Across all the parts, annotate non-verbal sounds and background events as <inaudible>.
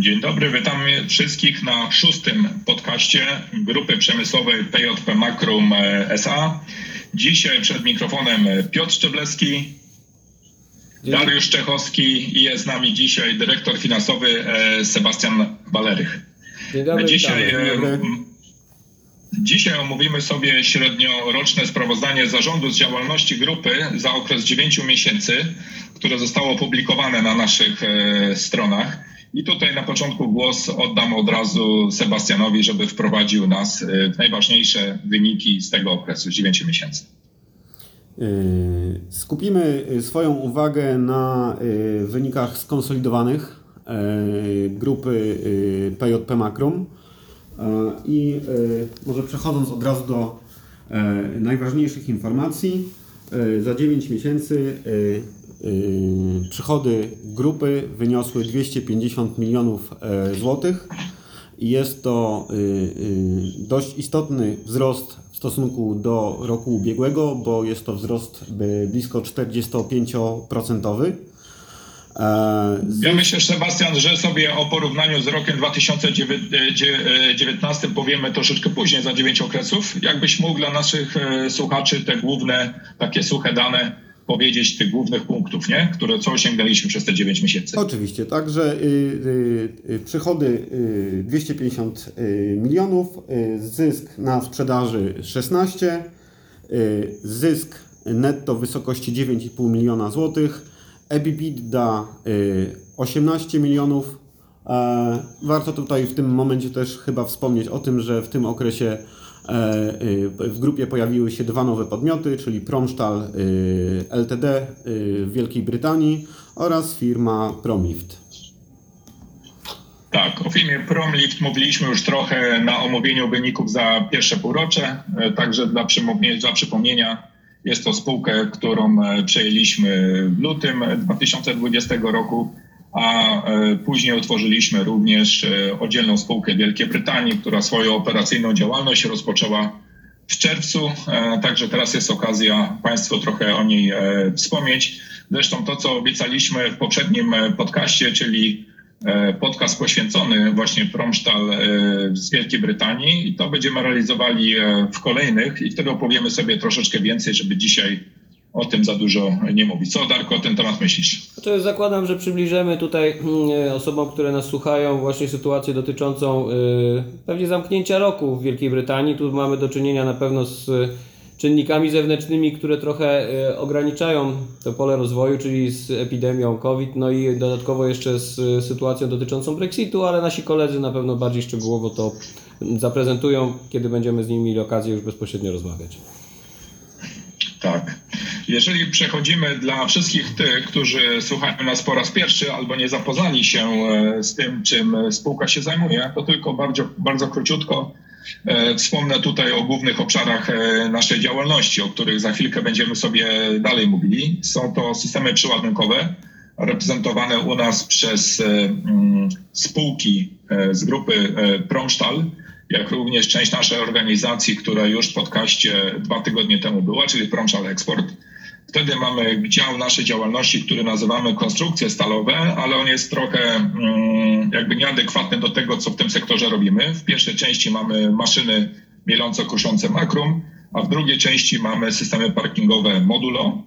Dzień dobry, witamy wszystkich na szóstym podcaście grupy przemysłowej PJP Makrum e, SA. Dzisiaj przed mikrofonem Piotr Szczebleski, Dzień. Dariusz Czechowski i jest z nami dzisiaj dyrektor finansowy e, Sebastian Balerych. Dzień dobry, dzisiaj, Dzień dobry. Dzisiaj omówimy sobie średnioroczne sprawozdanie zarządu z działalności grupy za okres 9 miesięcy, które zostało opublikowane na naszych e, stronach. I tutaj na początku głos oddam od razu Sebastianowi, żeby wprowadził nas w najważniejsze wyniki z tego okresu, 9 miesięcy. Yy, skupimy swoją uwagę na wynikach skonsolidowanych grupy PJP Makrum i może przechodząc od razu do najważniejszych informacji, za 9 miesięcy Y, przychody grupy wyniosły 250 milionów e, złotych jest to y, y, dość istotny wzrost w stosunku do roku ubiegłego, bo jest to wzrost blisko 45%. E, ja myślę, Sebastian, że sobie o porównaniu z rokiem 2019 powiemy troszeczkę później, za 9 okresów. Jakbyś mógł dla naszych e, słuchaczy te główne, takie suche dane powiedzieć tych głównych punktów, nie? które co osiągnęliśmy przez te 9 miesięcy. Oczywiście, także y, y, y, przychody y, 250 y, milionów, y, zysk na sprzedaży 16, zysk netto w wysokości 9,5 miliona złotych, EBITDA 18 milionów. E, warto tutaj w tym momencie też chyba wspomnieć o tym, że w tym okresie w grupie pojawiły się dwa nowe podmioty, czyli Promstal e, Ltd e, w Wielkiej Brytanii oraz firma Promlift. Tak, o firmie Promlift mówiliśmy już trochę na omówieniu wyników za pierwsze półrocze, także dla, dla przypomnienia jest to spółkę, którą przejęliśmy w lutym 2020 roku a e, później otworzyliśmy również e, oddzielną spółkę Wielkiej Brytanii, która swoją operacyjną działalność rozpoczęła w czerwcu, e, także teraz jest okazja Państwu trochę o niej wspomnieć. Zresztą to, co obiecaliśmy w poprzednim podcaście, czyli podcast poświęcony właśnie Promstal z Wielkiej Brytanii. I to będziemy realizowali w kolejnych. I wtedy opowiemy sobie troszeczkę więcej, żeby dzisiaj o tym za dużo nie mówić. Co Darko o ten temat myślisz? Znaczy, zakładam, że przybliżymy tutaj mm, osobom, które nas słuchają właśnie sytuację dotyczącą yy, pewnie zamknięcia roku w Wielkiej Brytanii. Tu mamy do czynienia na pewno z czynnikami zewnętrznymi, które trochę y, ograniczają to pole rozwoju, czyli z epidemią COVID, no i dodatkowo jeszcze z sytuacją dotyczącą Brexitu, ale nasi koledzy na pewno bardziej szczegółowo to zaprezentują, kiedy będziemy z nimi mieli okazję już bezpośrednio rozmawiać. Tak. Jeżeli przechodzimy dla wszystkich tych, którzy słuchają nas po raz pierwszy albo nie zapoznali się e, z tym, czym spółka się zajmuje, to tylko bardzo, bardzo króciutko e, wspomnę tutaj o głównych obszarach e, naszej działalności, o których za chwilkę będziemy sobie dalej mówili. Są to systemy przyładunkowe reprezentowane u nas przez mm, spółki z grupy Promstal jak również część naszej organizacji, która już w podcaście dwa tygodnie temu była, czyli Promszal Export. Wtedy mamy dział naszej działalności, który nazywamy konstrukcje stalowe, ale on jest trochę mm, jakby nieadekwatny do tego, co w tym sektorze robimy. W pierwszej części mamy maszyny mieląco-kuszące makrum, a w drugiej części mamy systemy parkingowe modulo.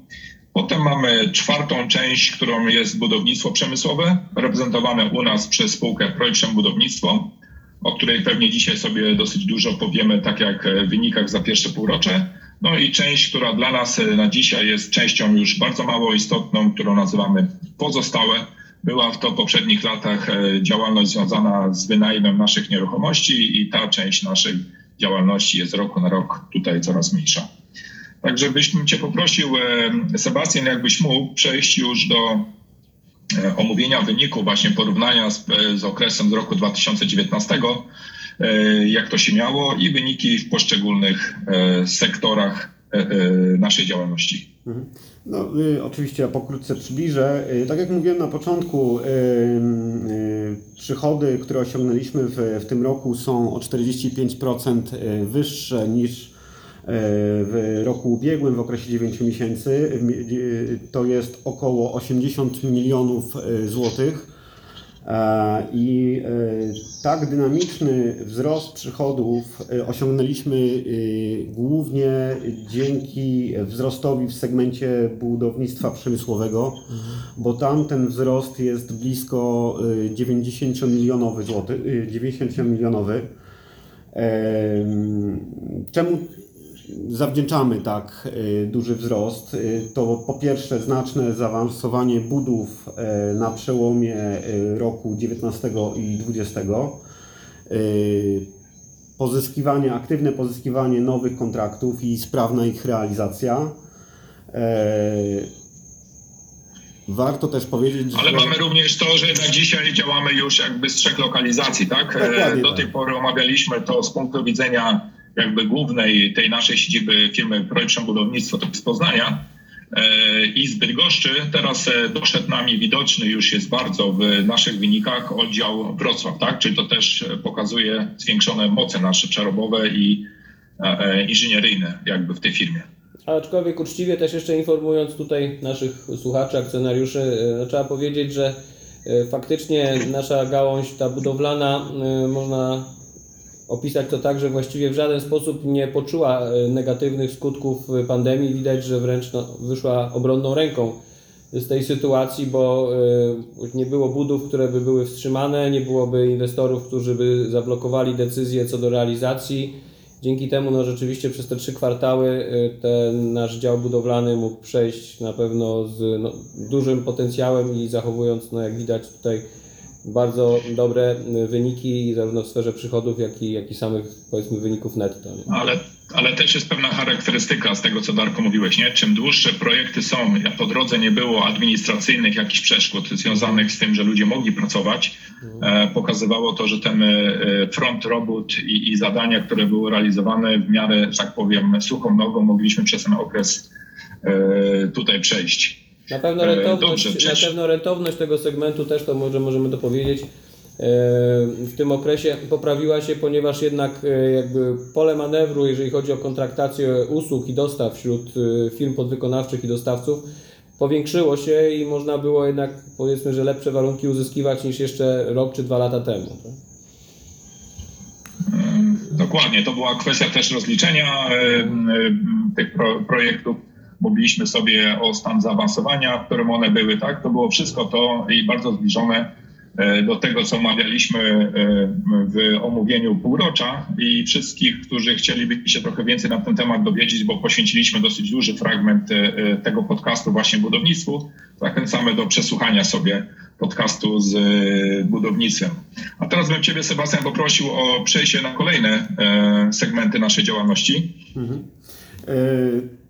Potem mamy czwartą część, którą jest budownictwo przemysłowe, reprezentowane u nas przez spółkę Projekt Budownictwo o której pewnie dzisiaj sobie dosyć dużo powiemy, tak jak w wynikach za pierwsze półrocze. No i część, która dla nas na dzisiaj jest częścią już bardzo mało istotną, którą nazywamy pozostałe. Była w to poprzednich latach e, działalność związana z wynajmem naszych nieruchomości i ta część naszej działalności jest roku na rok tutaj coraz mniejsza. Także byśmy Cię poprosił, e, Sebastian, jakbyś mógł przejść już do E, omówienia wyniku, właśnie porównania z, e, z okresem z roku 2019, e, jak to się miało i wyniki w poszczególnych sektorach naszej działalności. Mhm. No, y, oczywiście ja pokrótce przybliżę. Y, tak jak mówiłem na początku, y, przychody, które osiągnęliśmy w, w tym roku są o 45% wyższe niż w roku ubiegłym, w okresie 9 miesięcy, to jest około 80 milionów e, złotych. E, I e, tak dynamiczny wzrost przychodów e, osiągnęliśmy głównie dzięki wzrostowi w segmencie budownictwa przemysłowego, bo tam ten wzrost jest blisko e, 90 milionowy złotych, e, 90 milionowy. Em, Czemu zawdzięczamy tak e, duży wzrost? E, To po pierwsze znaczne zaawansowanie budów e, na przełomie roku 19 i 20. E, Pozyskiwanie, aktywne pozyskiwanie nowych kontraktów i sprawna ich realizacja. Warto też powiedzieć, Ale że... mamy również to, że jednak dzisiaj działamy już jakby z trzech lokalizacji, tak? Dokładnie Do tak. tej pory omawialiśmy to z punktu widzenia jakby głównej tej naszej siedziby firmy Projektem Budownictwo, to z Poznania e, i z Bydgoszczy. Teraz e, doszedł nami widoczny już jest bardzo w naszych wynikach oddział Wrocław, tak? Czyli to też e, pokazuje zwiększone moce nasze przerobowe i inżynieryjne jakby w tej firmie. Aczkolwiek uczciwie też jeszcze informując tutaj naszych słuchaczy, akcjonariuszy, no, trzeba powiedzieć, że faktycznie nasza gałąź, ta budowlana, można opisać to tak, że właściwie w żaden sposób nie poczuła e, negatywnych skutków e, pandemii. Widać, że wręcz no, wyszła obronną ręką z tej sytuacji, bo e, nie było budów, które by były wstrzymane, nie byłoby inwestorów, którzy by zablokowali decyzje co do realizacji. Dzięki temu no, rzeczywiście przez te trzy kwartały ten nasz dział budowlany mógł przejść na pewno z no, dużym potencjałem i zachowując, no, jak widać tutaj, bardzo dobre y, wyniki zarówno w sferze przychodów, jak i, jak i samych powiedzmy wyników netto. Nie? Ale, ale też jest pewna charakterystyka z tego, co Darko mówiłeś, nie? Czym dłuższe projekty są, jak po drodze nie było administracyjnych jakichś przeszkód związanych z tym, że ludzie mogli pracować, e, pokazywało to, że ten e, front robót i, i zadania, które były realizowane w miarę, że tak powiem, suchą nogą, mogliśmy przez ten okres e, tutaj przejść. Na pewno E, rentowność, dobrze, na pewno rentowność tego segmentu też to może możemy to powiedzieć. e, W tym okresie poprawiła się, ponieważ jednak e, jakby pole manewru, jeżeli chodzi o kontraktację usług i dostaw wśród firm podwykonawczych i dostawców, powiększyło się i można było jednak powiedzmy, że lepsze warunki uzyskiwać niż jeszcze rok czy dwa lata temu. tak? Dokładnie, to była kwestia też rozliczenia tych pro, projektów. Mówiliśmy sobie o stan zaawansowania, w którym one były, tak? To było wszystko to i bardzo zbliżone e, do tego, co omawialiśmy e, w omówieniu półrocza i wszystkich, którzy chcieliby się trochę więcej na ten temat dowiedzieć, bo poświęciliśmy dosyć duży fragment e, tego podcastu właśnie budownictwu, zachęcamy do przesłuchania sobie podcastu z budownictwem. A teraz bym Ciebie, Sebastian, poprosił o przejście na kolejne segmenty naszej działalności. E,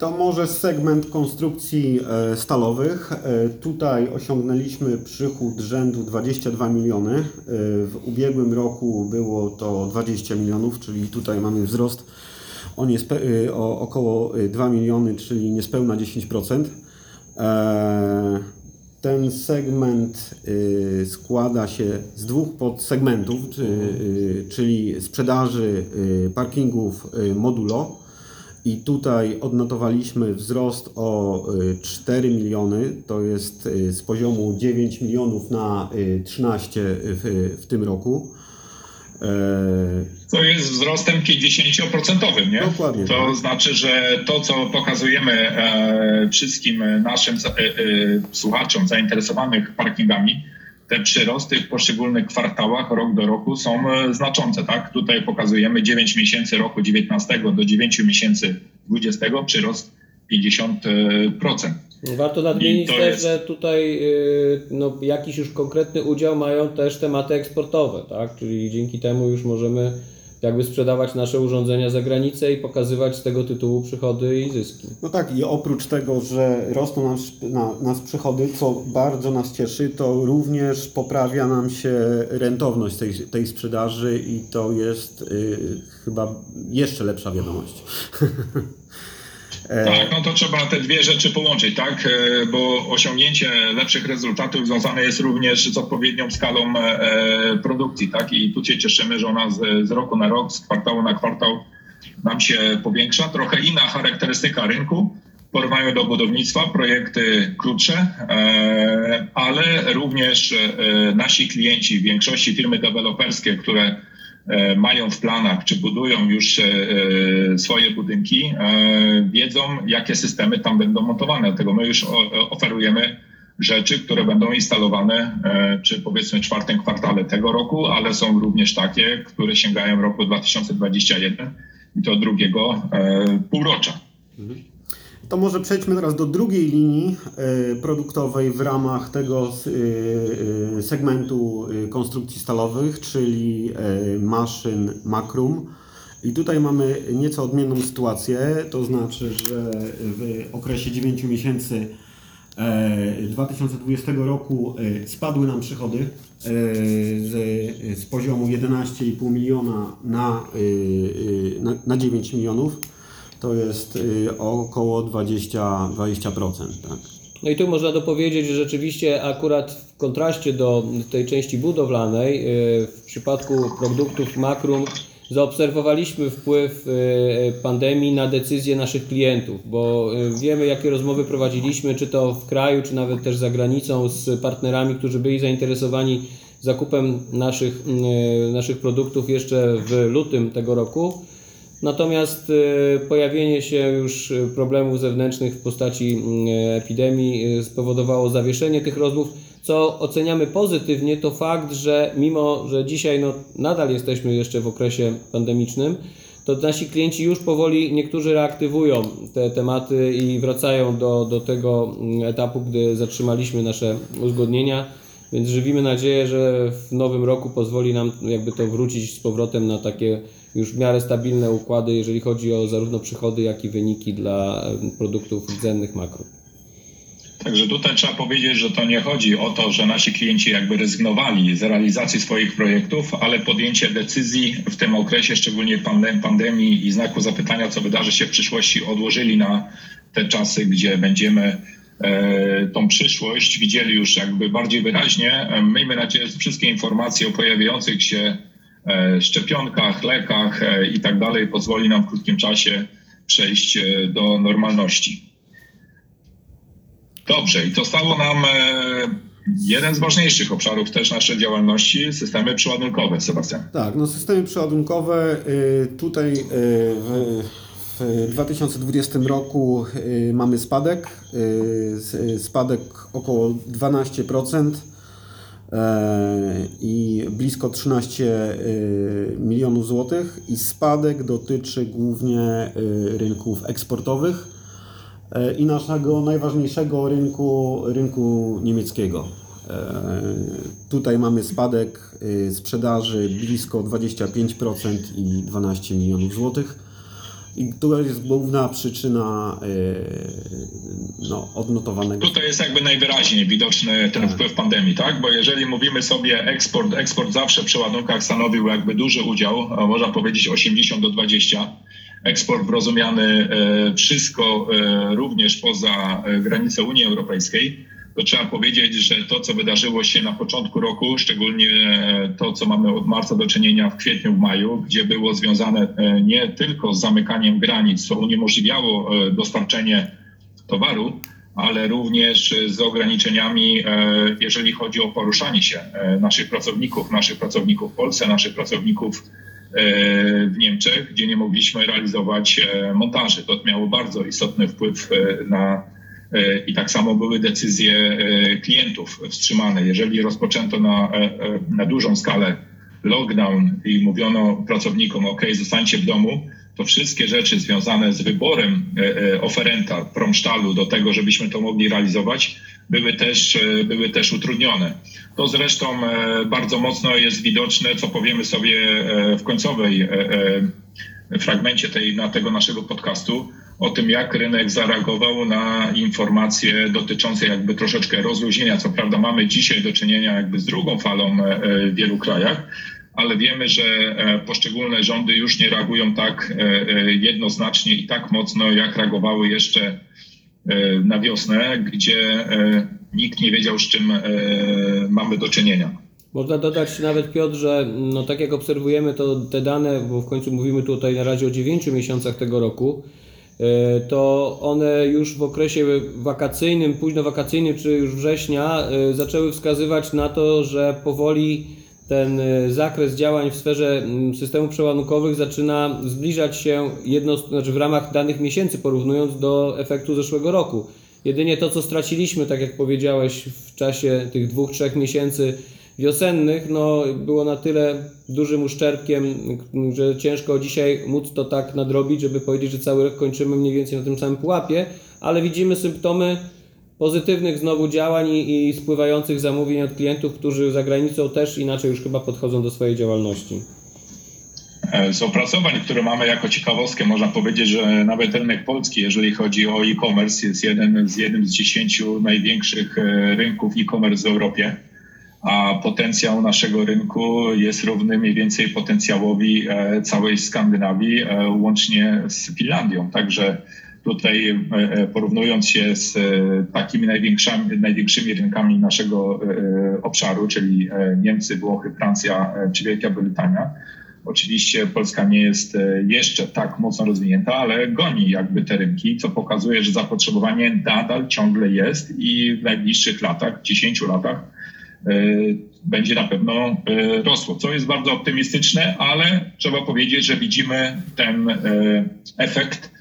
To może segment konstrukcji e, stalowych. E, Tutaj osiągnęliśmy przychód rzędu 22 miliony. E, W ubiegłym roku było to 20 milionów, czyli tutaj mamy wzrost o, niespe- o około e, 2 miliony, czyli niespełna 10%. E, Ten segment składa się z dwóch podsegmentów, czy, czyli sprzedaży parkingów modulo. I tutaj odnotowaliśmy wzrost o y, 4 miliony, to jest y, z poziomu 9 milionów na y, 13 w, w tym roku. E, Co jest wzrostem 50%, nie? Dokładnie, To tak. znaczy, że to, co pokazujemy e, wszystkim naszym e, słuchaczom zainteresowanych parkingami, te przyrosty w poszczególnych kwartałach rok do roku są e, znaczące, tak? Tutaj pokazujemy 9 miesięcy roku 19 do 9 miesięcy 20 przyrost 50%. Warto nadmienić I to też, jest- że tutaj y, no, jakiś już konkretny udział mają też tematy eksportowe, tak? Czyli dzięki temu już możemy jakby sprzedawać nasze urządzenia za granicę i pokazywać z tego tytułu przychody i zyski. No tak, i oprócz tego, że rosną nas, na, nas przychody, co bardzo nas cieszy, to również poprawia nam się rentowność tej, tej sprzedaży i to jest y, chyba jeszcze lepsza wiadomość. <laughs> E, Tak, no to trzeba te dwie rzeczy połączyć, tak? E, Bo osiągnięcie lepszych rezultatów związane jest również z odpowiednią skalą e, produkcji, tak? I tu się cieszymy, że ona z, z roku na rok, z kwartału na kwartał nam się powiększa. Trochę inna charakterystyka rynku, w do budownictwa projekty krótsze, ale również nasi klienci, w większości firmy deweloperskie, które mają w planach czy budują już e, e, swoje budynki, e, wiedzą, jakie systemy tam będą montowane. Dlatego my już oferujemy rzeczy, które będą instalowane, e, czy powiedzmy w czwartym kwartale tego roku, ale są również takie, które sięgają roku 2021 i to drugiego e, półrocza. To może przejdźmy teraz do drugiej linii e, produktowej w ramach tego e, e, segmentu konstrukcji stalowych, czyli maszyn Makrum. I tutaj mamy nieco odmienną sytuację, to znaczy, że w okresie 9 miesięcy e, 2020 roku spadły nam przychody z, z poziomu 11,5 miliona na, na, na 9 milionów. To jest y, około 20, 20%. Tak? No i tu można dopowiedzieć, że rzeczywiście akurat w kontraście do tej części budowlanej, yy, w przypadku produktów Makrum zaobserwowaliśmy wpływ yy, pandemii na decyzje naszych klientów, bo wiemy jakie rozmowy prowadziliśmy, czy to w kraju, czy nawet też za granicą z partnerami, którzy byli zainteresowani zakupem naszych, naszych produktów jeszcze w lutym tego roku. Natomiast e, pojawienie się już e, problemów zewnętrznych w postaci mm, epidemii spowodowało zawieszenie tych rozmów. Co oceniamy pozytywnie, to fakt, że mimo, że dzisiaj no, nadal jesteśmy jeszcze w okresie pandemicznym, to nasi klienci już powoli niektórzy reaktywują te tematy i wracają do, do tego mm, etapu, gdy zatrzymaliśmy nasze uzgodnienia. Więc żywimy nadzieję, że w nowym roku pozwoli nam jakby to wrócić z powrotem na takie już w miarę stabilne układy, jeżeli chodzi o zarówno przychody, jak i wyniki dla produktów rdzennych makro. Także tutaj trzeba powiedzieć, że to nie chodzi o to, że nasi klienci jakby rezygnowali z realizacji swoich projektów, ale podjęcie decyzji w tym okresie, szczególnie pandem- pandemii i znaku zapytania, co wydarzy się w przyszłości, odłożyli na te czasy, gdzie będziemy e, tą przyszłość widzieli już jakby bardziej wyraźnie. E, Miejmy nadzieję, że wszystkie informacje o pojawiających się szczepionkach, lekach e, i tak dalej pozwoli nam w krótkim czasie przejść e, do normalności. Dobrze, i zostało nam e, jeden z ważniejszych obszarów też naszej działalności, systemy przyładunkowe, Sebastian. Tak, no systemy przeładunkowe y, tutaj y, w, w 2020 roku y, mamy spadek, spadek około 12% e, i blisko 13 y, milionów złotych i spadek dotyczy głównie y, rynków eksportowych e, i naszego najważniejszego rynku, rynku niemieckiego. E, Tutaj mamy spadek sprzedaży blisko 25% i 12 milionów złotych. I to jest główna przyczyna y, no, odnotowanego. Tutaj jest jakby najwyraźniej widoczny ten wpływ pandemii, tak? Bo jeżeli mówimy sobie eksport, eksport zawsze w przeładunkach stanowił jakby duży udział, można powiedzieć 80 do 20. Eksport rozumiany e, wszystko e, również poza e, granice Unii Europejskiej. To trzeba powiedzieć, że to, co wydarzyło się na początku roku, szczególnie e, to, co mamy od marca do czynienia w kwietniu, w maju, gdzie było związane e, nie tylko z zamykaniem granic, co uniemożliwiało e, dostarczenie towaru, ale również z ograniczeniami, jeżeli chodzi o poruszanie się naszych pracowników, naszych pracowników w Polsce, naszych pracowników w Niemczech, gdzie nie mogliśmy realizować montaży. To miało bardzo istotny wpływ na i tak samo były decyzje e, klientów wstrzymane. Jeżeli rozpoczęto na, e, e, na dużą skalę lockdown i mówiono pracownikom, OK, zostańcie w domu, to wszystkie rzeczy związane z wyborem e, e, oferenta promsztalu do tego, żebyśmy to mogli realizować, były też, e, były też utrudnione. To zresztą e, bardzo mocno jest widoczne, co powiemy sobie e, w końcowej e, e, fragmencie tej, na tego naszego podcastu, o tym, jak rynek zareagował na informacje dotyczące jakby troszeczkę rozluźnienia. Co prawda mamy dzisiaj do czynienia jakby z drugą falą e, e, w wielu krajach, ale wiemy, że e, poszczególne rządy już nie reagują tak jednoznacznie i tak mocno, jak reagowały jeszcze na wiosnę, gdzie nikt nie wiedział, z czym mamy do czynienia. Można dodać nawet Piotr, że no, tak jak obserwujemy to te dane, bo w końcu mówimy tutaj na razie o 9 miesiącach tego roku, to one już w okresie wakacyjnym, późno wakacyjnym czy już września e, zaczęły wskazywać na to, że powoli ten e, zakres działań w sferze mm, systemów przeładunkowych zaczyna zbliżać się jedno, znaczy w ramach danych miesięcy porównując do efektu zeszłego roku. Jedynie to, co straciliśmy, tak jak powiedziałeś, w czasie tych dwóch, trzech miesięcy wiosennych, no, było na tyle dużym uszczerbkiem, że ciężko dzisiaj móc to tak nadrobić, żeby powiedzieć, że cały rok kończymy mniej więcej na tym samym pułapie, ale widzimy symptomy pozytywnych znowu działań i, i spływających zamówień od klientów, którzy za granicą też inaczej już chyba podchodzą do swojej działalności. E, Z opracowań, które mamy jako ciekawostkę, można powiedzieć, że nawet rynek polski, jeżeli chodzi o e-commerce, jest jeden z jednym z dziesięciu największych e, rynków e-commerce w Europie, a potencjał naszego rynku jest równy mniej więcej potencjałowi e, całej Skandynawii, e, łącznie z Finlandią. Także tutaj e, porównując się z takimi największymi, największymi rynkami naszego obszaru, czyli Niemcy, Włochy, Francja czy Wielka Brytania, Oczywiście Polska nie jest jeszcze tak mocno rozwinięta, ale goni jakby te rynki, co pokazuje, że zapotrzebowanie nadal ciągle jest i w najbliższych latach, 10 latach, będzie na pewno e, rosło, co jest bardzo optymistyczne, ale trzeba powiedzieć, że widzimy ten e, efekt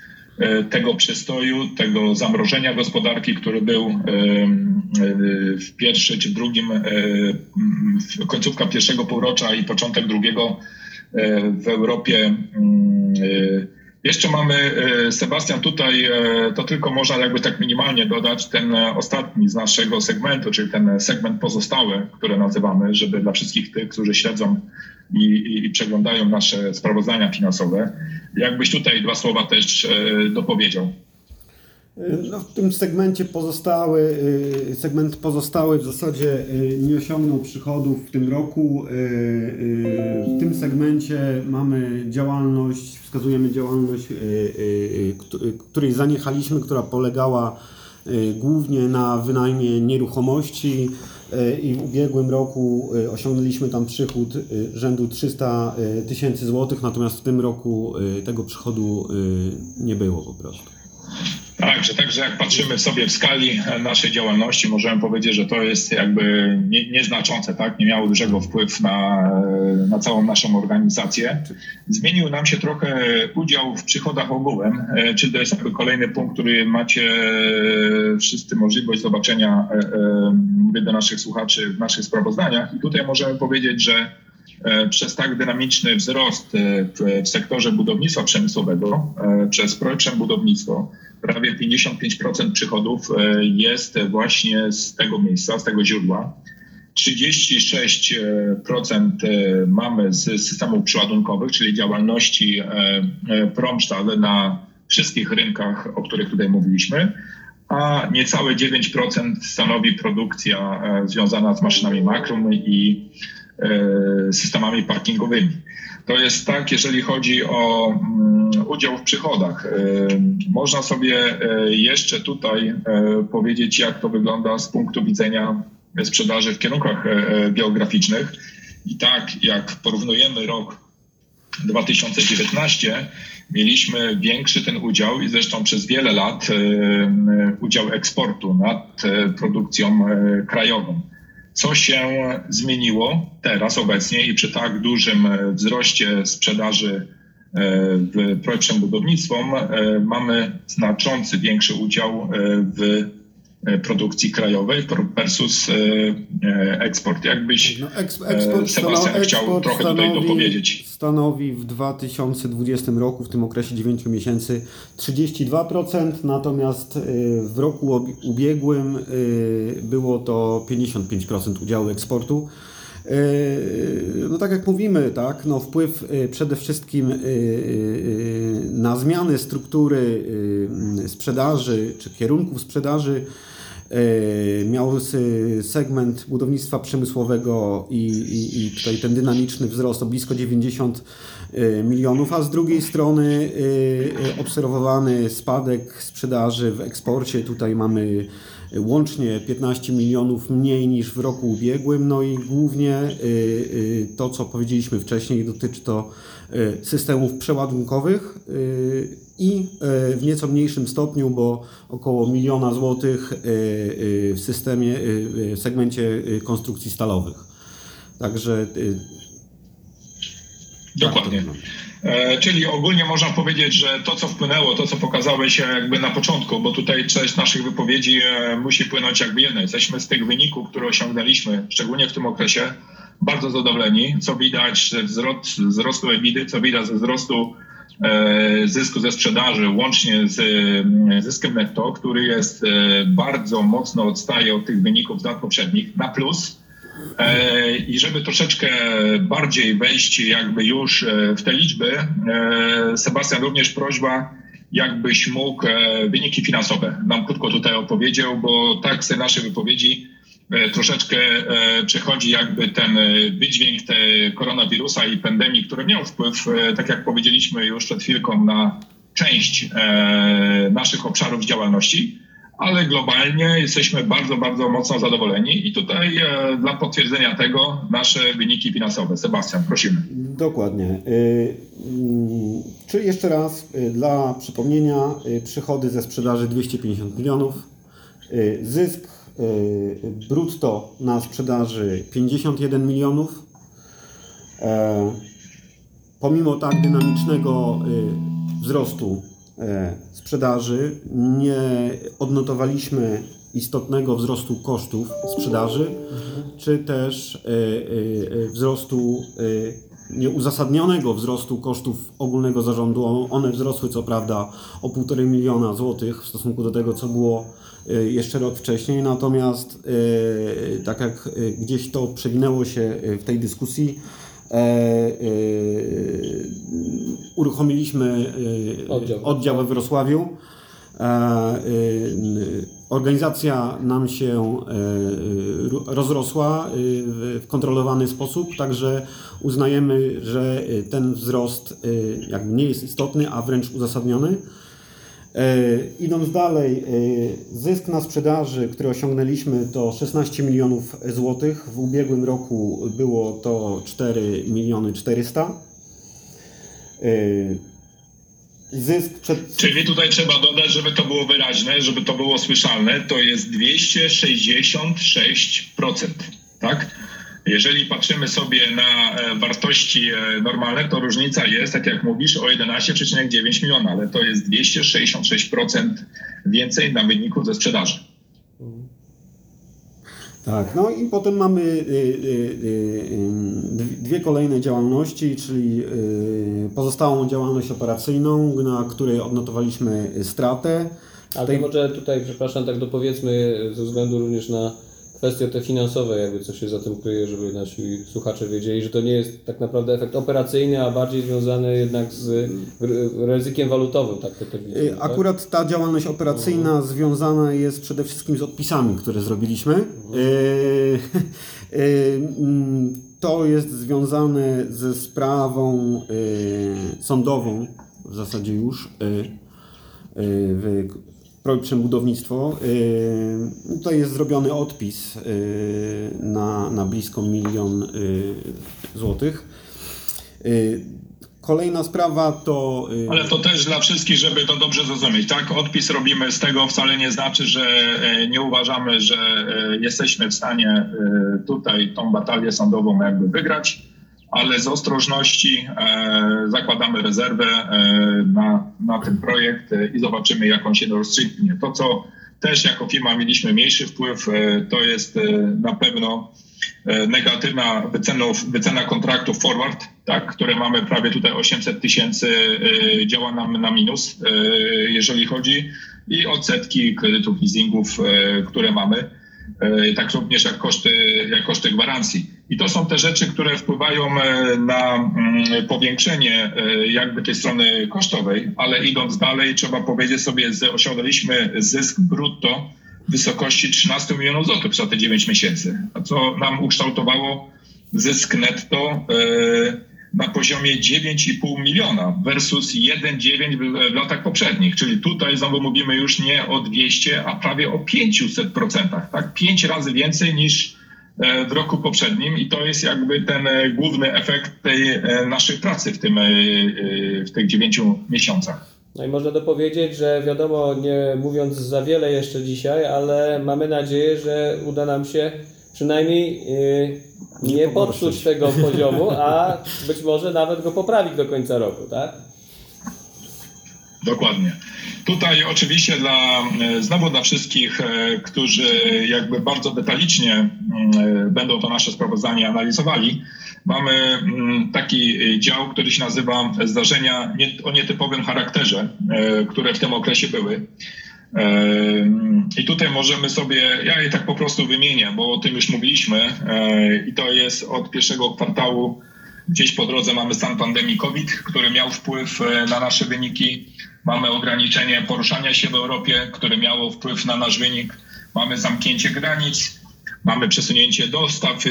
tego przestoju, tego zamrożenia gospodarki, który był w pierwszy czy drugim, końcówka pierwszego półrocza i początek drugiego w Europie. Jeszcze mamy, e, Sebastian, tutaj e, to tylko można jakby tak minimalnie dodać ten e, ostatni z naszego segmentu, czyli ten segment pozostały, który nazywamy, żeby dla wszystkich tych, którzy śledzą i, i, i przeglądają nasze sprawozdania finansowe, jakbyś tutaj dwa słowa też dopowiedział. No, w tym segmencie pozostały, y, segment pozostały w zasadzie y, nie osiągnął przychodów w tym roku. Y, W tym segmencie mamy działalność, wskazujemy działalność, któ- której zaniechaliśmy, która polegała głównie na wynajmie nieruchomości i w ubiegłym roku osiągnęliśmy tam przychód rzędu 300 tysięcy złotych, natomiast w tym roku tego przychodu nie było po prostu. Tak, że także jak patrzymy sobie w skali e, naszej działalności, możemy powiedzieć, że to jest jakby nie, nieznaczące, tak? Nie miało dużego wpływu na, e, na całą naszą organizację. Zmienił nam się trochę udział w przychodach ogółem, e, czyli to jest jakby kolejny punkt, który macie wszyscy możliwość zobaczenia, mówię do naszych słuchaczy, w naszych sprawozdaniach. I tutaj możemy powiedzieć, że przez tak dynamiczny wzrost e, w, sektorze budownictwa przemysłowego, e, przez Projekt Budownictwo, prawie 55% przychodów e, jest właśnie z tego miejsca, z tego źródła. 36% e, mamy z systemów przeładunkowych, czyli działalności e, e, Promstahl na wszystkich rynkach, o których tutaj mówiliśmy, a niecałe 9% stanowi produkcja e, związana z maszynami makrum i e, systemami parkingowymi. To jest tak, jeżeli chodzi o mm, udział w przychodach. E, Można sobie e, jeszcze tutaj e, powiedzieć, jak to wygląda z punktu widzenia sprzedaży w kierunkach e, e, geograficznych. I tak, jak porównujemy rok 2019 mieliśmy większy ten udział i zresztą przez wiele lat e, e, udział eksportu nad e, produkcją e, krajową. Co się zmieniło teraz obecnie i przy tak dużym e, wzroście sprzedaży e, w projekcie budownictwom e, mamy znaczący większy udział w produkcji krajowej versus e, e, eksport. Jakbyś No, eks, E, eksport, Sebastian chciał trochę tutaj dopowiedzieć. stanowi w 2020 roku, w tym okresie 9 miesięcy, 32%, natomiast w roku ubiegłym było to 55% udziału eksportu. Y, No tak jak mówimy, tak, no wpływ y, przede wszystkim y, y, na zmiany struktury sprzedaży czy kierunków sprzedaży miał segment budownictwa przemysłowego i, i, i tutaj ten dynamiczny wzrost o blisko 90 e, milionów, a z drugiej strony obserwowany spadek sprzedaży w eksporcie. Tutaj mamy łącznie 15 milionów mniej niż w roku ubiegłym. No i głównie to, co powiedzieliśmy wcześniej, dotyczy to systemów przeładunkowych i w nieco mniejszym stopniu, bo około miliona złotych w systemie, w segmencie konstrukcji stalowych. Także Dokładnie. E, czyli ogólnie można powiedzieć, że to, co wpłynęło, to, co pokazałeś jakby na początku, bo tutaj część naszych wypowiedzi e, musi płynąć jakby jedno. Jesteśmy z tych wyników, które osiągnęliśmy, szczególnie w tym okresie, bardzo zadowoleni, co widać ze wzrost, wzrostu ebidy, co widać ze wzrostu e, zysku ze sprzedaży, łącznie z zyskiem netto, który jest bardzo mocno odstaje od tych wyników z lat poprzednich, na plus. E, I żeby troszeczkę bardziej wejść jakby już e, w te liczby, e, Sebastian, również prośba, jakbyś mógł wyniki finansowe nam krótko tutaj opowiedział, bo tak z naszej wypowiedzi troszeczkę przechodzi jakby ten wydźwięk te koronawirusa i pandemii, który miał wpływ, tak jak powiedzieliśmy już przed chwilką, na część naszych obszarów działalności ale globalnie jesteśmy bardzo, bardzo mocno zadowoleni i tutaj e, dla potwierdzenia tego nasze wyniki finansowe. Sebastian, prosimy. Dokładnie. E, mm, czyli jeszcze raz e, dla przypomnienia przychody ze sprzedaży 250 milionów, zysk brutto na sprzedaży 51 milionów. Pomimo tak dynamicznego wzrostu E, sprzedaży nie odnotowaliśmy istotnego wzrostu kosztów sprzedaży, czy też e, e, wzrostu nieuzasadnionego wzrostu kosztów ogólnego zarządu. One wzrosły co prawda o 1,5 miliona złotych w stosunku do tego, co było jeszcze rok wcześniej, natomiast tak jak gdzieś to przewinęło się w tej dyskusji, E, e, uruchomiliśmy e, oddział, oddział we Wrocławiu. Organizacja nam się rozrosła w kontrolowany sposób, także uznajemy, że ten wzrost jakby nie jest istotny, a wręcz uzasadniony. E, idąc dalej, e, zysk na sprzedaży, który osiągnęliśmy to 16 milionów złotych. W ubiegłym roku było to 4 miliony 400. E, zysk przed... Czyli tutaj trzeba dodać, żeby to było wyraźne, żeby to było słyszalne, to jest 266%, tak? Jeżeli patrzymy sobie na e, wartości e, normalne, to różnica jest, tak jak mówisz, o 11,9 miliona, ale to jest 266% więcej na wyniku ze sprzedaży. Tak, no i potem mamy y, y, y, dwie kolejne działalności, czyli pozostałą działalność operacyjną, na której odnotowaliśmy stratę. Ale tej... może tutaj, przepraszam, tak dopowiedzmy ze względu również na kwestie te finansowe, jakby co się za tym kryje, żeby nasi słuchacze wiedzieli, że to nie jest tak naprawdę efekt operacyjny, a bardziej związany jednak z ryzykiem walutowym. Tak to, to widzimy, y, tak? Akurat ta działalność operacyjna mhm. związana jest przede wszystkim z odpisami, które zrobiliśmy. Mhm. Y, <laughs> y, mm, to jest związane ze sprawą sądową w zasadzie już w Przebudownictwo. Yy, tutaj jest zrobiony odpis yy, na, na blisko milion yy, złotych. Kolejna sprawa to. Ale to też dla wszystkich, żeby to dobrze zrozumieć, tak? Odpis robimy z tego wcale nie znaczy, że nie uważamy, że jesteśmy w stanie tutaj tą batalię sądową jakby wygrać ale z ostrożności e, zakładamy rezerwę e, na, na ten projekt e, i zobaczymy, jak on się rozstrzygnie. To, co też jako firma mieliśmy mniejszy wpływ, to jest na pewno negatywna wycena, wycena kontraktów forward, tak, które mamy prawie tutaj 800 tysięcy, działa nam na minus, jeżeli chodzi, i odsetki kredytów leasingów, które mamy. Tak również jak koszty, jak koszty gwarancji. I to są te rzeczy, które wpływają e, na mm, powiększenie e, jakby tej strony kosztowej, ale idąc dalej trzeba powiedzieć sobie, że osiągnęliśmy zysk brutto w wysokości 13 milionów złotych przez te 9 miesięcy, co nam ukształtowało zysk netto na poziomie 9,5 miliona versus 1,9 w, latach poprzednich. Czyli tutaj znowu mówimy już nie o 200, a prawie o 500%. Tak? Pięć razy więcej niż e, w roku poprzednim i to jest jakby ten e, główny efekt tej e, naszej pracy w, tym, w tych dziewięciu miesiącach. No i można dopowiedzieć, że wiadomo, nie mówiąc za wiele jeszcze dzisiaj, ale mamy nadzieję, że uda nam się przynajmniej nie, popsuć tego poziomu, a być może nawet go poprawić do końca roku, tak? Dokładnie. Tutaj oczywiście dla, e, znowu dla wszystkich, e, którzy jakby bardzo detalicznie e, będą to nasze sprawozdanie analizowali, mamy taki dział, który się nazywa zdarzenia o nietypowym charakterze, które w tym okresie były. I tutaj możemy sobie, ja je tak po prostu wymienię, bo o tym już mówiliśmy i to jest od pierwszego kwartału Gdzieś po drodze mamy stan pandemii COVID, który miał wpływ e, na nasze wyniki. Mamy ograniczenie poruszania się w Europie, które miało wpływ na nasz wynik. Mamy zamknięcie granic, mamy przesunięcie dostaw e,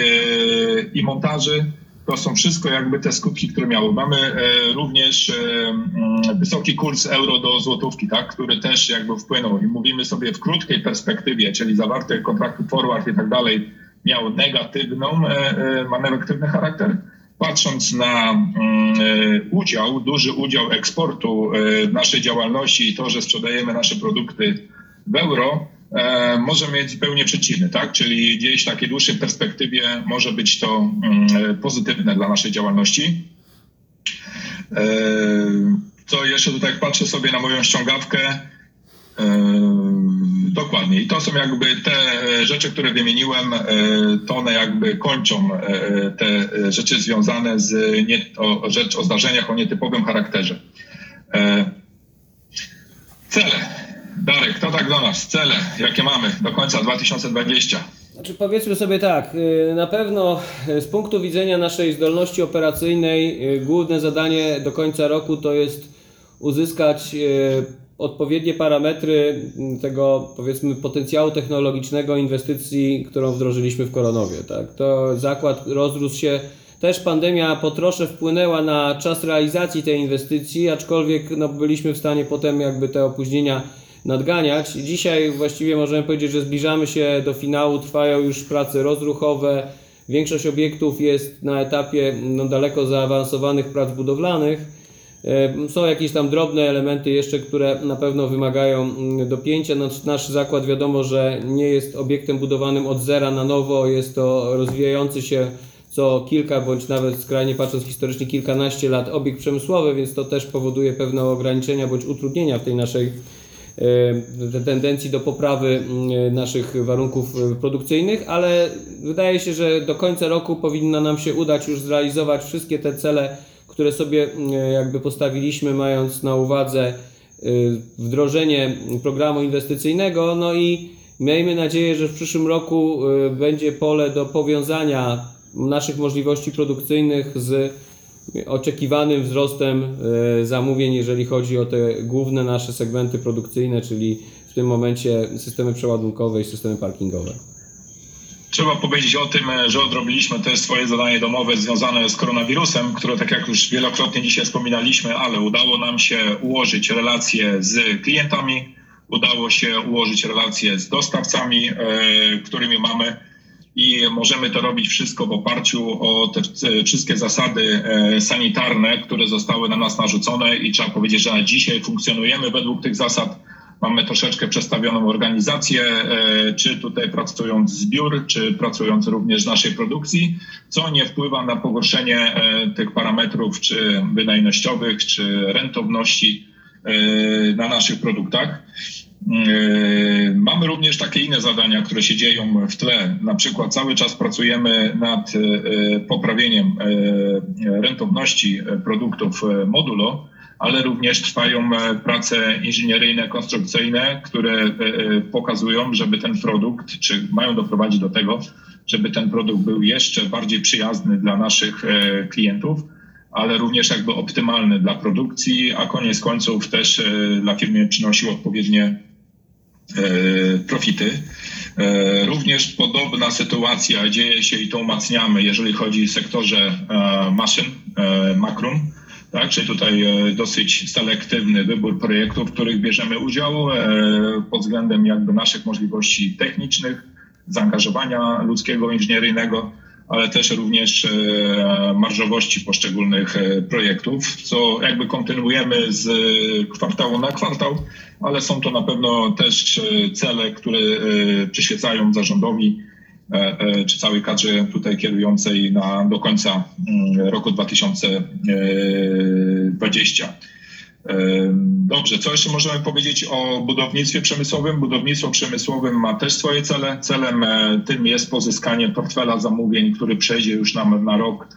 i montaży. To są wszystko jakby te skutki, które miały. Mamy e, również e, mm, wysoki kurs euro do złotówki, tak, który też jakby wpłynął. I mówimy sobie w krótkiej perspektywie, czyli zawarte kontrakty forward i tak dalej, miał negatywną, e, ma negatywny charakter patrząc na mm, udział, duży udział eksportu w naszej działalności i to, że sprzedajemy nasze produkty w euro, może mieć zupełnie przeciwny, tak? Czyli gdzieś w takiej dłuższej perspektywie może być to mm, e, pozytywne dla naszej działalności. E, Co jeszcze tutaj patrzę sobie na moją ściągawkę, Dokładnie. I to są jakby te e, rzeczy, które wymieniłem, e, to one jakby kończą e, te e, rzeczy związane z nie, o, rzecz o zdarzeniach o nietypowym charakterze. E, Cele. Darek, to tak do nas. Cele, jakie mamy do końca 2020. Znaczy powiedzmy sobie tak, y, na pewno y, z punktu widzenia naszej zdolności operacyjnej y, główne zadanie do końca roku to jest uzyskać odpowiednie parametry mm, tego powiedzmy potencjału technologicznego inwestycji, którą wdrożyliśmy w Koronowie. Tak? To zakład rozrósł się, też pandemia po trosze wpłynęła na czas realizacji tej inwestycji, aczkolwiek no, byliśmy w stanie potem jakby te opóźnienia nadganiać. Dzisiaj właściwie możemy powiedzieć, że zbliżamy się do finału, trwają już prace rozruchowe. Większość obiektów jest na etapie no, daleko zaawansowanych prac budowlanych. E, Są jakieś tam drobne elementy jeszcze, które na pewno wymagają mm, dopięcia. Nasz, nasz zakład wiadomo, że nie jest obiektem budowanym od zera na nowo, jest to rozwijający się co kilka bądź nawet skrajnie patrząc historycznie kilkanaście lat obiekt przemysłowy, więc to też powoduje pewne ograniczenia bądź utrudnienia w tej naszej tendencji do poprawy mm, naszych warunków e, produkcyjnych, ale wydaje się, że do końca roku powinno nam się udać już zrealizować wszystkie te cele, które sobie mm, jakby postawiliśmy, mając na uwadze y, wdrożenie programu inwestycyjnego. No i miejmy nadzieję, że w przyszłym roku y, będzie pole do powiązania naszych możliwości produkcyjnych z oczekiwanym wzrostem y, zamówień, jeżeli chodzi o te główne nasze segmenty produkcyjne, czyli w tym momencie systemy przeładunkowe i systemy parkingowe. Trzeba powiedzieć o tym, e, że odrobiliśmy też swoje zadanie domowe związane z koronawirusem, które tak jak już wielokrotnie dzisiaj wspominaliśmy, ale udało nam się ułożyć relacje z klientami, udało się ułożyć relacje z dostawcami, e, którymi mamy i możemy to robić wszystko w oparciu o te e, wszystkie zasady e, sanitarne, które zostały na nas narzucone i trzeba powiedzieć, że dzisiaj funkcjonujemy według tych zasad. Mamy troszeczkę przestawioną organizację, e, czy tutaj pracując z biur, czy pracując również w naszej produkcji, co nie wpływa na pogorszenie tych parametrów, czy wydajnościowych, czy rentowności na naszych produktach. E, Mamy również takie inne zadania, które się dzieją w tle. Na przykład cały czas pracujemy nad e, poprawieniem e, rentowności produktów modulo, ale również trwają prace inżynieryjne, konstrukcyjne, które pokazują, żeby ten produkt, czy mają doprowadzić do tego, żeby ten produkt był jeszcze bardziej przyjazny dla naszych klientów, ale również jakby optymalny dla produkcji, a koniec końców też dla firmy przynosił odpowiednie profity. Również podobna sytuacja dzieje się i to umacniamy, jeżeli chodzi o sektorze maszyn, makrum. Tak, czyli tutaj dosyć selektywny wybór projektów, w których bierzemy udział pod względem jakby naszych możliwości technicznych, zaangażowania ludzkiego, inżynieryjnego ale też również e, marżowości poszczególnych e, projektów, co jakby kontynuujemy z kwartału na kwartał, ale są to na pewno też e, cele, które przyświecają zarządowi czy całej kadrze tutaj kierującej na, do końca mm, roku 2020. Dobrze, co jeszcze możemy powiedzieć o budownictwie przemysłowym? Budownictwo przemysłowym ma też swoje cele. Celem e, tym jest pozyskanie portfela zamówień, który przejdzie już nam na rok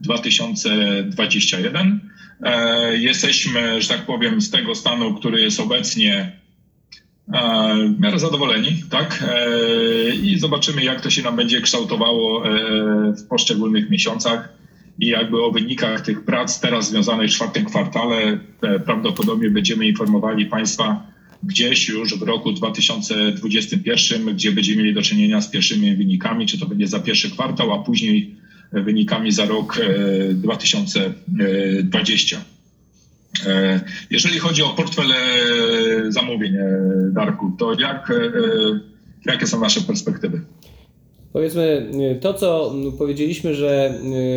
2021. E, jesteśmy, że tak powiem, z tego stanu, który jest obecnie e, w miarę zadowoleni, tak? I zobaczymy, jak to się nam będzie kształtowało w poszczególnych miesiącach i jakby o wynikach tych prac teraz związanych w czwartym kwartale e, prawdopodobnie będziemy informowali Państwa gdzieś już w roku 2021, gdzie będziemy mieli do czynienia z pierwszymi wynikami, czy to będzie za pierwszy kwartał, a później wynikami za rok 2020. E, e, jeżeli chodzi o portfel zamówień, Darku, to jak, jakie są nasze perspektywy? Powiedzmy, y, to co powiedzieliśmy, że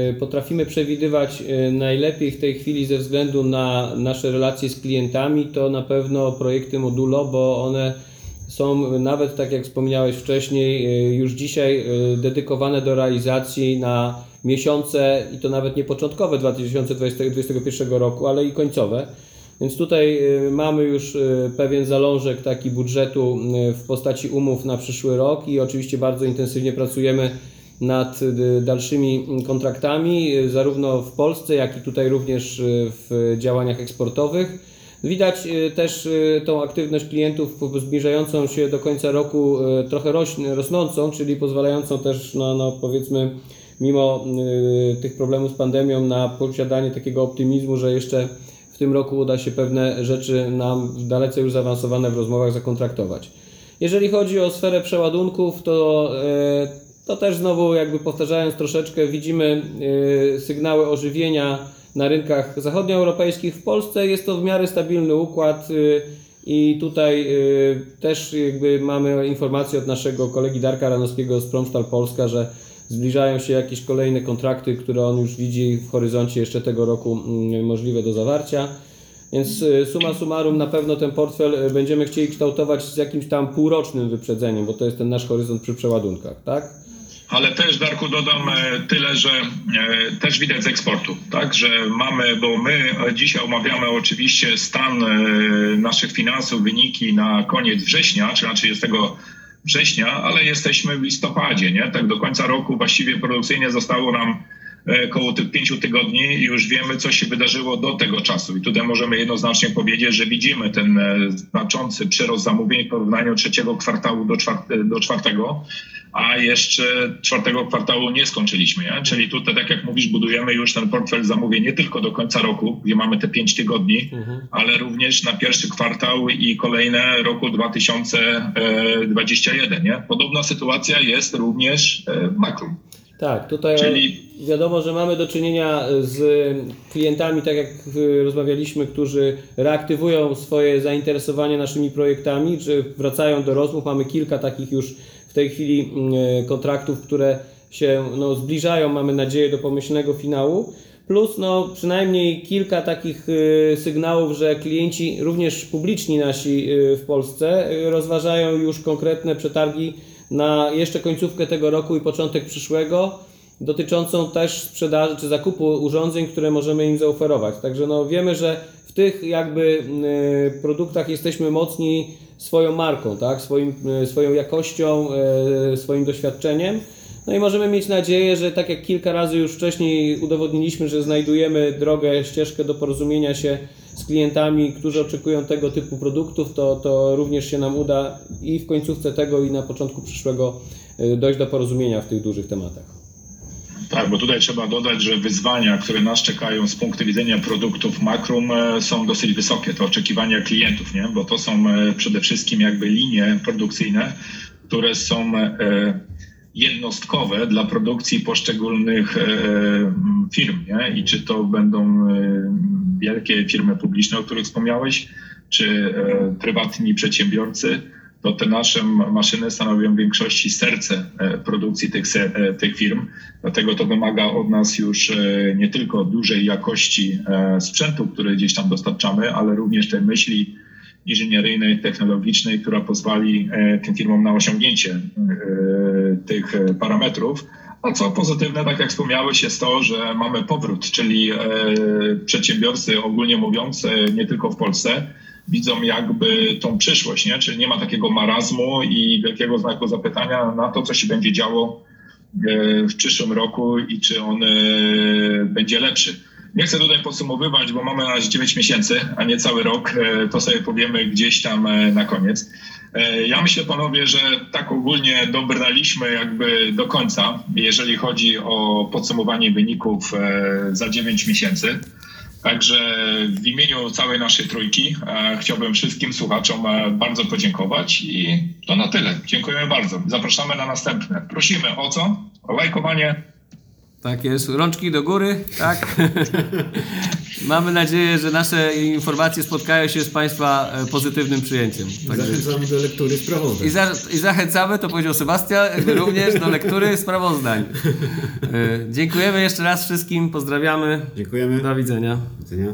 y, potrafimy przewidywać y, najlepiej w tej chwili ze względu na nasze relacje z klientami, to na pewno projekty modulo, bo one są nawet, tak jak wspomniałeś wcześniej, już dzisiaj dedykowane do realizacji na miesiące i to nawet nie początkowe 2021 roku, ale i końcowe. Więc tutaj y, mamy już y, pewien zalążek taki budżetu y, w postaci umów na przyszły rok i oczywiście bardzo intensywnie pracujemy nad dalszymi kontraktami, zarówno w Polsce, jak i tutaj również w działaniach eksportowych. Widać też tą aktywność klientów zbliżającą się do końca roku, trochę rosnącą, czyli pozwalającą też na, no powiedzmy, mimo tych problemów z pandemią, na posiadanie takiego optymizmu, że jeszcze w tym roku uda się pewne rzeczy nam dalece już zaawansowane w rozmowach zakontraktować. Jeżeli chodzi o sferę przeładunków, to, e, to też znowu jakby powtarzając troszeczkę, widzimy e, sygnały ożywienia na rynkach zachodnioeuropejskich. W Polsce jest to w miarę stabilny układ e, i tutaj też jakby mamy informację od naszego kolegi Darka Ranowskiego z Promstal Polska, że zbliżają się jakieś kolejne kontrakty, które on już widzi w horyzoncie jeszcze tego roku mm, możliwe do zawarcia. Więc y, suma summarum na pewno ten portfel y, będziemy chcieli kształtować z jakimś tam półrocznym wyprzedzeniem, bo to jest ten nasz horyzont przy przeładunkach, tak? Ale też, Darku, dodam e, tyle, że e, też widać z eksportu, tak, że mamy, bo my dzisiaj omawiamy oczywiście stan e, naszych finansów, wyniki na koniec września, czy na 30 września, ale jesteśmy w listopadzie, nie? Tak do końca roku właściwie produkcyjnie zostało nam e, około tych pięciu tygodni i już wiemy, co się wydarzyło do tego czasu. I tutaj możemy jednoznacznie powiedzieć, że widzimy ten e, znaczący przyrost zamówień w porównaniu trzeciego kwartału do, czwarte, do czwartego a jeszcze czwartego kwartału nie skończyliśmy. Nie? Czyli tutaj, tak jak mówisz, budujemy już ten portfel zamówień nie tylko do końca roku, gdzie mamy te pięć tygodni, mhm. ale również na pierwszy kwartał i kolejne roku 2021. Nie? Podobna sytuacja jest również e, w makro. Tak, tutaj Czyli... wiadomo, że mamy do czynienia z klientami, tak jak rozmawialiśmy, którzy reaktywują swoje zainteresowanie naszymi projektami, czy wracają do rozmów. Mamy kilka takich już w tej chwili mm, e, kontraktów, które się no, zbliżają, mamy nadzieję, do pomyślnego finału. Plus no, przynajmniej kilka takich y, sygnałów, że klienci, również publiczni nasi y, w Polsce, rozważają już konkretne przetargi na jeszcze końcówkę tego roku i początek przyszłego, dotyczącą też sprzedaży czy zakupu urządzeń, które możemy im zaoferować. Także no, wiemy, że w tych jakby produktach jesteśmy mocni swoją marką, tak? swoim, e, swoją jakością, e, swoim doświadczeniem. No i możemy mieć nadzieję, że tak jak kilka razy już wcześniej udowodniliśmy, że znajdujemy drogę, ścieżkę do porozumienia się z klientami, którzy oczekują tego typu produktów, to, to również się nam uda i w końcówce tego, i na początku przyszłego e, dojść do porozumienia w tych dużych tematach. Tak, bo tutaj trzeba dodać, że wyzwania, które nas czekają z punktu widzenia produktów Makrum e, są dosyć wysokie. To oczekiwania klientów, nie? bo to są e, przede wszystkim jakby linie produkcyjne, które są e, jednostkowe dla produkcji poszczególnych firm. Nie? I czy to będą wielkie firmy publiczne, o których wspomniałeś, czy e, prywatni przedsiębiorcy, to te nasze maszyny stanowią w większości serce e, produkcji tych, e, tych firm. Dlatego to wymaga od nas już nie tylko dużej jakości sprzętu, który gdzieś tam dostarczamy, ale również tej myśli inżynieryjnej, technologicznej, która pozwoli tym firmom na osiągnięcie tych parametrów. A co pozytywne, tak jak wspomniałeś, jest to, że mamy powrót, czyli e, przedsiębiorcy ogólnie mówiąc, e, nie tylko w Polsce, widzą jakby tą przyszłość, nie? czyli nie ma takiego marazmu i wielkiego znaku zapytania na to, co się będzie działo e, w przyszłym roku i czy on będzie lepszy. Nie chcę tutaj podsumowywać, bo mamy na razie 9 miesięcy, a nie cały rok. To sobie powiemy gdzieś tam na koniec. E, Ja myślę, panowie, że tak ogólnie dobrnęliśmy jakby do końca, jeżeli chodzi o podsumowanie wyników e, za 9 miesięcy. Także w imieniu całej naszej trójki e, chciałbym wszystkim słuchaczom bardzo podziękować i to na tyle. Dziękujemy bardzo. Zapraszamy na następne. Prosimy o co? O lajkowanie, Tak jest, rączki do góry, tak? <laughs> Mamy nadzieję, że nasze informacje spotkają się z Państwa e, pozytywnym przyjęciem. Także- Zachęcamy do lektury sprawozdań. I, za, I zachęcamy, to powiedział Sebastian, również do lektury sprawozdań. E, Dziękujemy jeszcze raz wszystkim, pozdrawiamy, Dziękujemy. do widzenia. Do widzenia.